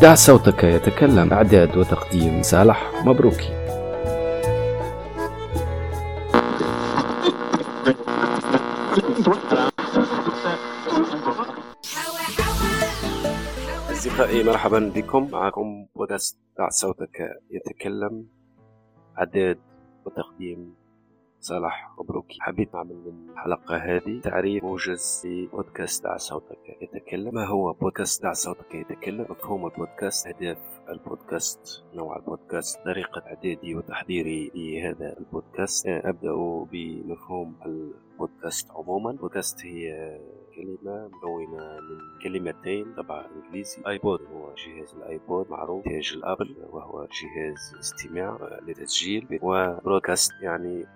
دع صوتك يتكلم. إعداد وتقديم صالح مبروكي. أصدقائي مرحبا بكم. معكم بودكاست دع صوتك يتكلم. إعداد وتقديم صالح مبروكي حبيت نعمل من الحلقة هذه تعريف موجز لبودكاست دع صوتك. يتكلم ما هو بودكاست دع صوتك؟ يتكلم مفهوم البودكاست أهداف البودكاست نوع البودكاست طريقة إعدادي وتحضيري لهذا البودكاست. أبدأ بمفهوم البودكاست عموما. البودكاست هي كلمة مكونة من كلمتين طبعا إنجليزي. iPod هو جهاز ال iPod معروف انتاج ال Apple وهو جهاز استماع لتسجيل و broadcast يعني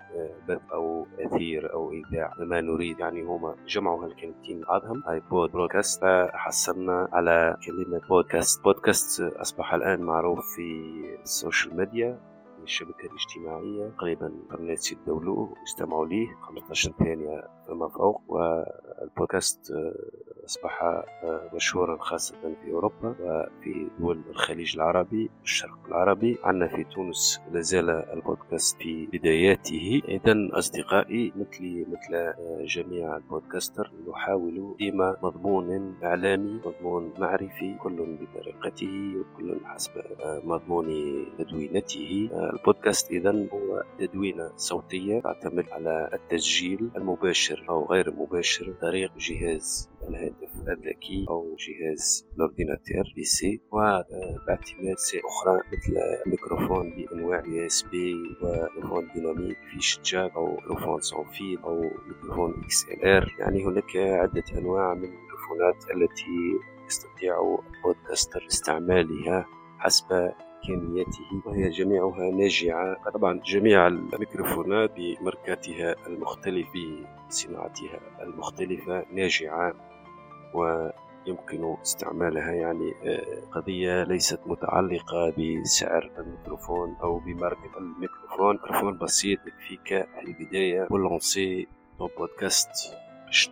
بث أو أثير أو إذاعة ما نريد يعني هما جمعوا هالكلمتين بعضهم. iPod broadcast فحصلنا على كلمة بودكاست بودكاست أصبح الآن معروف في ال social media الشبكة الاجتماعية تقريبا قرنات يتداولوه ويستمعوا ليه. 15 ثانية فما فوق والبودكاست أصبح مشهورا خاصة في أوروبا وفي دول الخليج العربي والشرق العربي. عندنا في تونس لازال البودكاست في بداياته. إذا أصدقائي مثلي مثل جميع ال podcasters نحاول ديما مضمون إعلامي مضمون معرفي كل بطريقته وكل حسب مضمون تدوينته. البودكاست إذا هو تدوينة صوتية تعتمد على التسجيل المباشر أو غير المباشر طريق جهاز الهاتف الذكي أو جهاز الأورديناتير بي سي وباعتماد أخرى مثل الميكروفون بأنواع يو إس بي وميكروفون ديناميك في شجاج أو ميكروفون سون فيل أو ميكروفون إكس إل آر. يعني هناك عدة أنواع من الميكروفونات التي يستطيع البودكاستر استعمالها حسب إمكانياته وهي جميعها ناجعة. طبعا جميع الميكروفونات بماركاتها المختلفة بصناعتها المختلفة ناجعة ويمكن استعمالها يعني قضية ليست متعلقة بسعر الميكروفون أو بماركة الميكروفون. ميكروفون بسيط يكفيك في البداية ولونسي بودكاست. باش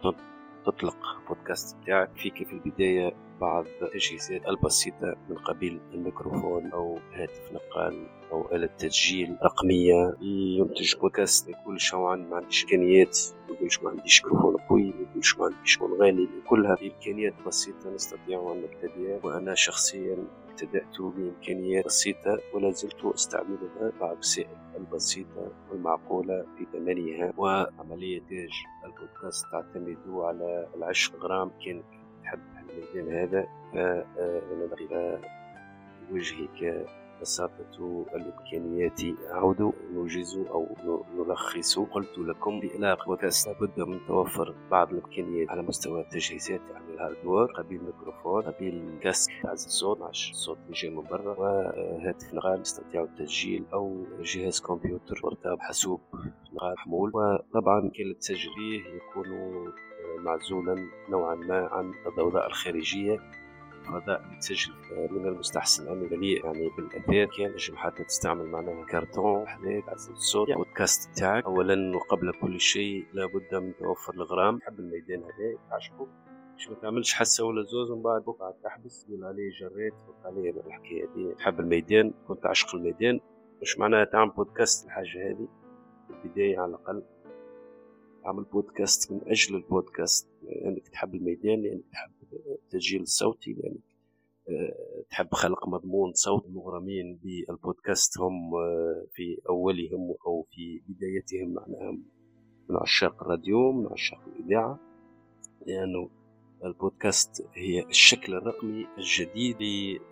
تطلق بودكاست بتاعك فيك في البداية بعض التجهيزات البسيطة من قبيل الميكروفون أو هاتف نقال أو آلة تسجيل رقمية. ينتج بودكاست ما يقولش ما عنديش إمكانيات ما يقولش ما عنديش ميكروفون قوي ما يقولش ما عنديش ميكروفون غالي كلها بإمكانيات بسيطة نستطيع أن نبتدئ. وأنا شخصيا ابتدأت بإمكانيات بسيطة ولا زلت أستعملها بعض الوسائل البسيطة والمعقولة في ثمنها. وعملية إنتاج البودكاست تعتمد على العشق غرام كان الميدان هذا. فأنا وجهك بساطة الإمكانيات أعود نوجز أو نلخص. قلت لكم بإلاق بودكاست لابد من توفر بعض الإمكانيات على مستوى التجهيزات يعني الهاردوير قبيل ميكروفون قبيل كاسك تعزل الصوت مع الصوت اللي جاي من برا. وهاتف نقال يستطيع التسجيل أو جهاز كمبيوتر مرتب حاسوب نقال محمول. وطبعا كان التسجيل يكون معزولا نوعا ما عن الضوضاء الخارجية فضاء بتسجل من المستحسن. أن يليق يعني بالأثاث كان نجم حتى تستعمل معناها كرتون حديد تعزل الصوت يعني البودكاست بتاعك أولا وقبل كل شيء لابد من توفر الغرام. تحب الميدان هذا تعشقه مش ما تعملش حسه ولا زوز ومن بعد بقعة تحبس. تقول عليه جريت فوق عليه الحكاية دي تحب الميدان كنت تعشق الميدان. مش معناها تعمل بودكاست الحاجة هذه في البداية على الأقل. تعمل بودكاست من أجل البودكاست يعني تحب الميدان لأنك تحب التسجيل الصوتي لأنك تحب خلق مضمون صوت. المغرمين بالبودكاست هم في أولهم أو في بدايتهم معناها من عشاق الراديو من عشاق الإذاعة لأنه البودكاست هي الشكل الرقمي الجديد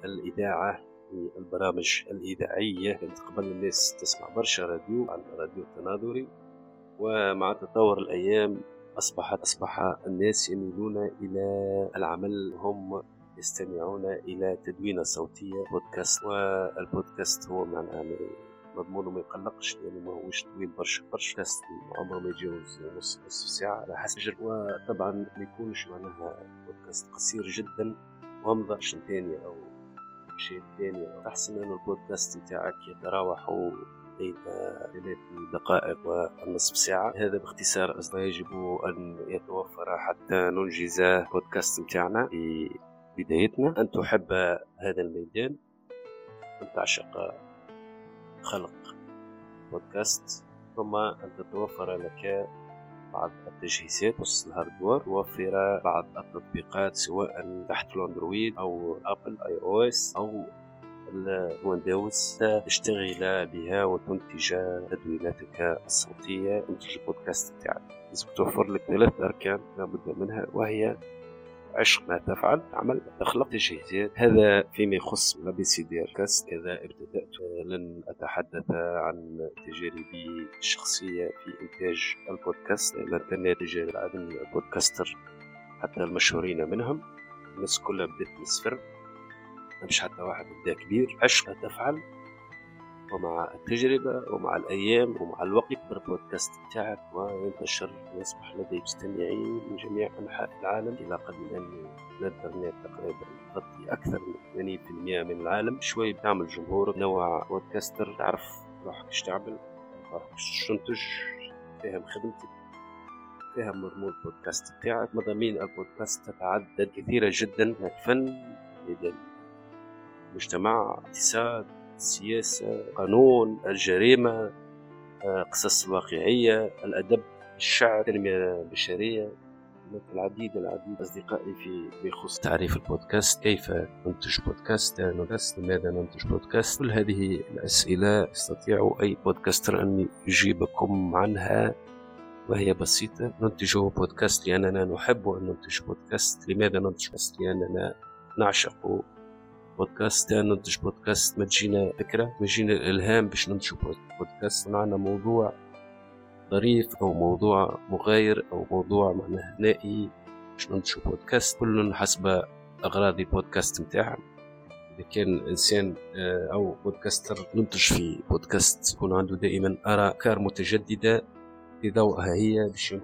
للإذاعة البرامج الإذاعية. كانت قبل الناس تسمع برشا راديو على الراديو التناظري. ومع تطور الأيام أصبحت أصبح الناس يميلون إلى العمل هم يستمعون إلى تدوينة صوتية بودكاست والبودكاست هو معناها مضمونه ما يقلقش لأنه ما هوش طويل برشا. برشا كاست عمره ما يتجاوز نص نصف ساعة على حسب وطبعا ما يكونش معناها بودكاست قصير جدا ومضى 20 ثانية أو شيء ثاني أحسن أن البودكاست بتاعك يتراوح بين ثلاث دقائق ونصف ساعة. هذا باختصار أصلا يجب أن يتوفر حتى ننجز بودكاست متاعنا بدايتنا. أن تحب هذا الميدان أن تعشق خلق بودكاست ثم أن تتوفر لك بعض التجهيزات وسط ال hardware توفر بعض التطبيقات سواء تحت الأندرويد أو Apple iOS أو الويندوز تشتغل بها وتنتج تدويناتك الصوتية. تنتج البودكاست بتاعك. لازم توفر لك ثلاث أركان لابد منها وهي عشق ما تفعل عمل تخلق تجهيزات هذا فيما يخص بي سي دي كاست إذا ابتدأت لن أتحدث عن تجاربي الشخصية في إنتاج البودكاست. تنهي تجارب العدم البودكاستر حتى المشهورين منهم الناس كلها بدأت من الصفر مش حتى واحد بدا كبير عشق تفعل. ومع التجربة ومع الأيام ومع الوقت يكبر البودكاست بتاعك وينتشر ويصبح لدي مستمعين من جميع أنحاء العالم. إلى قبل أن الإنترنت تقريبا تغطي أكثر من 80% من العالم. شوي بتعمل جمهور نوع بودكاستر تعرف روحك إيش تعمل روحك إيش تنتج فاهم خدمتك فاهم مضمون البودكاست بتاعك. مضامين البودكاست تتعدد كثيرة جدا الفن المجتمع اقتصاد السياسة قانون الجريمة آه، قصص الواقعية الأدب الشعر التنمية البشرية. العديد العديد أصدقائي في بخصوص تعريف البودكاست. كيف ننتج بودكاست؟ لماذا ننتج بودكاست؟ كل هذه الأسئلة يستطيع أي بودكاستر أن يجيبكم عنها وهي بسيطة. ننتج بودكاست لأننا نحب أن ننتج بودكاست. لماذا ننتج بودكاست؟ لأننا نعشق بودكاست ننتج بودكاست ما تجينا فكرة ما تجينا الإلهام باش ننتج بودكاست. معنا موضوع ظريف أو موضوع مغاير أو موضوع معناه نائي باش ننتج بودكاست. كل حسب أغراض البودكاست متاعهم إذا كان إنسان آه، أو podcaster ينتج في بودكاست يكون عنده دائما آراء أفكار متجددة. في ضوءها هي باش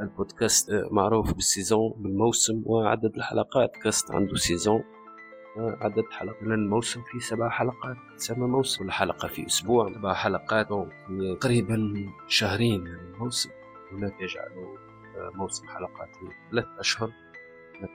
البودكاست آه، معروف بال saison بالموسم وعدد الحلقات. كاست عنده saison. عدد حلقات. لأن الموسم فيه سبع حلقات. تسمى موسم. كل حلقة في أسبوع. سبع حلقات. تقريبا شهرين يعني الموسم. هناك يجعلوا موسم حلقات ثلاث أشهر.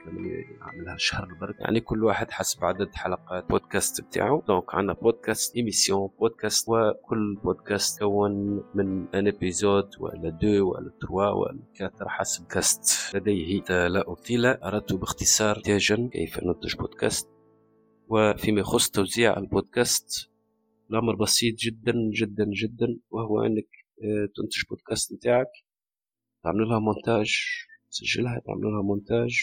لما يعملها شهر برك يعني كل واحد حسب عدد حلقات بودكاست بتاعه. donc عندنا بودكاست émission بودكاست وكل بودكاست كون من un épisode ولا deux ولا trois ولا quatre حسب كاست لديه. لا أطيل أردت باختصار تاجا كيف ننتج بودكاست. وفيما يخص توزيع البودكاست الأمر بسيط جدا جدا جدا وهو أنك آه، تنتج بودكاست نتاعك تعمل لها مونتاج تسجلها تعمل لها مونتاج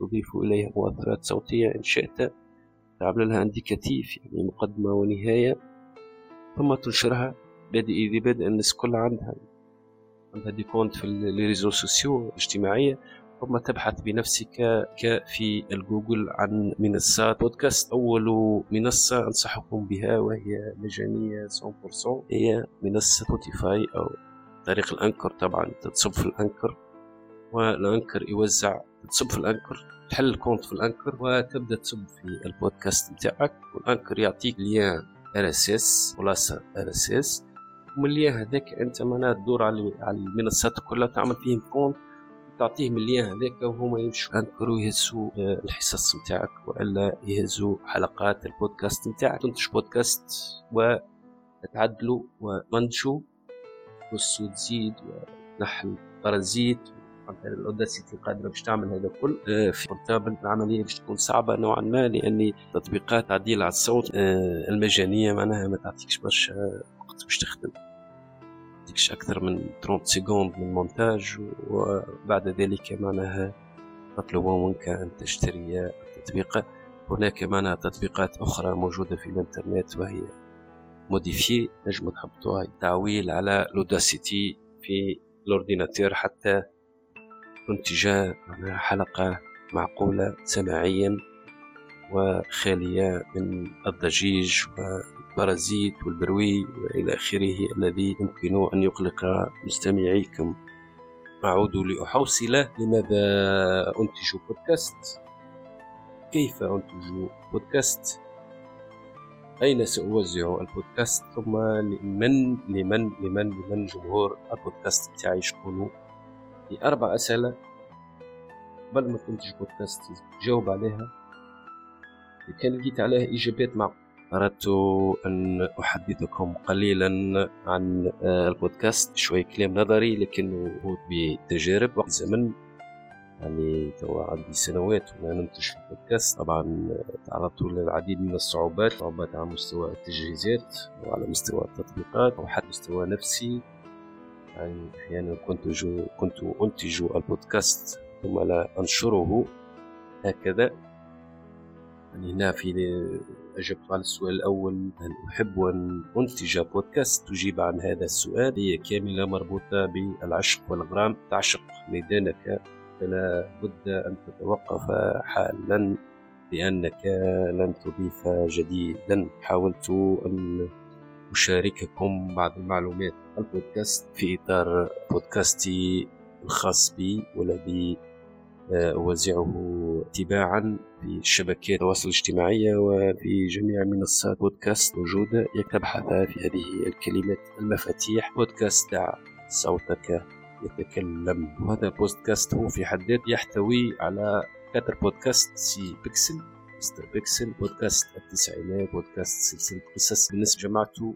تضيف إليها مؤثرات صوتية إن شئت تعمل لها indicatif يعني مقدمة ونهاية ثم تنشرها بادئ ذي بدء الناس كلها عندها. عندها des comptes في ال réseaux sociaux الاجتماعية. ثم تبحث بنفسك في الجوجل عن منصات بودكاست. أول منصة أنصحكم بها وهي مجانية 100% هي منصة سبوتيفاي أو طريق ال Anchor طبعا تتصب في الأنكر. والأنكر يوزع تصب في الأنكر تحل الكونت في الأنكر وتبدأ تصب في البودكاست بتاعك. وال Anchor يعطيك lien RSS خلاصة RSS. ومن ال lien هذاك أنت معناها تدور على المنصات كلها تعمل فيهم compte. تعطيه ال lien هذاك وهما يمشوا انكروا يهزوا آه، الحصص نتاعك وألا يهزوا حلقات البودكاست نتاعك. تنتج بودكاست وتعدلوا ومنشوا وسو تزيد ونحل parasites ال Audacity قادره باش تعمل هذا الكل. آه، في portable العملية باش تكون صعبة نوعا ما لأن تطبيقات تعديل على الصوت آه، المجانية معناها ما تعطيكش برشا وقت باش تخدم. يعطيكش أكثر من 30 secondes من مونتاج وبعد ذلك معناها تطلب منك أن تشتري التطبيق. هناك معناها تطبيقات أخرى موجودة في الإنترنت وهي موديفي نجم تحطوها تعويل على لوداسيتي في الأورديناتير حتى تنتج حلقة معقولة سماعيا وخالية من الضجيج البرازيت والبروي وإلى آخره الذي يمكن أن يقلق مستمعيكم. أعود لأحوصل لماذا أنتج بودكاست؟ كيف أنتج بودكاست؟ أين سأوزع البودكاست؟ ثم لمن لمن لمن لمن جمهور البودكاست بتاعي في أربع أسئلة. قبل ما تنتج بودكاست جاوب عليها. كان لقيت عليه إجابات مع أردت أن أحدثكم قليلا عن آه، البودكاست شوي كلام نظري لكنه هو بتجارب وقت زمن. يعني توا عندي سنوات وأنا ننتج في البودكاست. طبعا تعرضت للعديد من الصعوبات صعوبات على مستوى التجهيزات وعلى مستوى التطبيقات وحتى مستوى نفسي. يعني أحيانا كنت جو كنت أنتج البودكاست ثم لا أنشره. هكذا. يعني هنا في أجبت على السؤال الأول هل أحب أن أنتج بودكاست؟ تجيب عن هذا السؤال. هي كاملة مربوطة بالعشق والغرام. تعشق ميدانك. فلا بد أن تتوقف حالا لأنك لن تضيف جديدا. حاولت أن أشارككم بعض المعلومات. البودكاست في إطار بودكاستي الخاص بي والذي أوزعه تباعا في شبكات التواصل الاجتماعية وفي جميع منصات بودكاست موجودة تبحث في هذه الكلمات المفاتيح. بودكاست دع صوتك يتكلم. وهذا البودكاست هو في حد ذاته يحتوي على quatre بودكاست سي بيكسل مستر بيكسل بودكاست التسعينات بودكاست سلسلة قصص. بالنسبة جمعته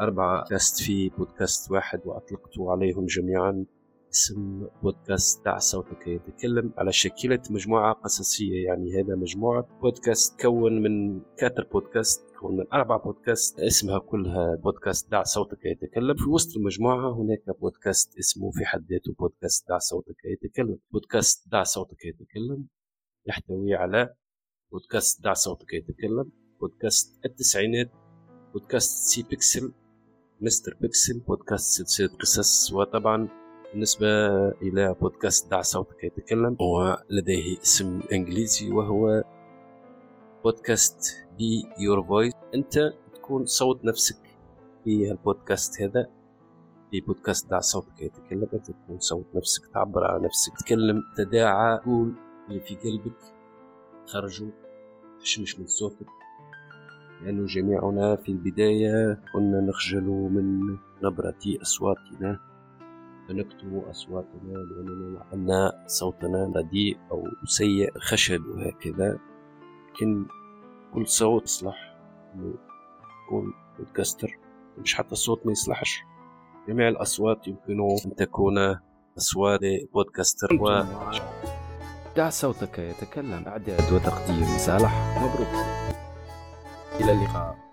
أربعة بودكاست في بودكاست واحد وأطلقت عليهم جميعا. اسم بودكاست دع صوتك يتكلم على شكلة مجموعة قصصية. يعني هذا مجموعة بودكاست تكون من quatre بودكاست تكون من أربع بودكاست اسمها كلها بودكاست دع صوتك يتكلم في وسط المجموعة هناك بودكاست اسمه في حد ذاته بودكاست دع صوتك يتكلم بودكاست دع صوتك يتكلم يحتوي على بودكاست دع صوتك يتكلم بودكاست التسعينات بودكاست سي بيكسل مستر بيكسل بودكاست سلسلة قصص وطبعا بالنسبة إلى بودكاست دع صوتك يتكلم هو لديه اسم إنجليزي وهو بودكاست Be Your Voice أنت تكون صوت نفسك في البودكاست هذا في بودكاست دع صوتك يتكلم. أنت تكون صوت نفسك تعبر عن نفسك تتكلم تداعى قول اللي في قلبك خرجوا تشمش من صوتك. لأنه جميعنا في البداية كنا نخجل من نبرة أصواتنا. فنكتم أصواتنا لأننا أن صوتنا رديء أو سيء خشب وهكذا لكن كل صوت يصلح يكون بودكاستر مش حتى الصوت ما يصلحش. جميع الأصوات يمكن أن تكون أصوات بودكاستر. و دع صوتك يتكلم إعداد وتقديم صالح مبروك. إلى اللقاء.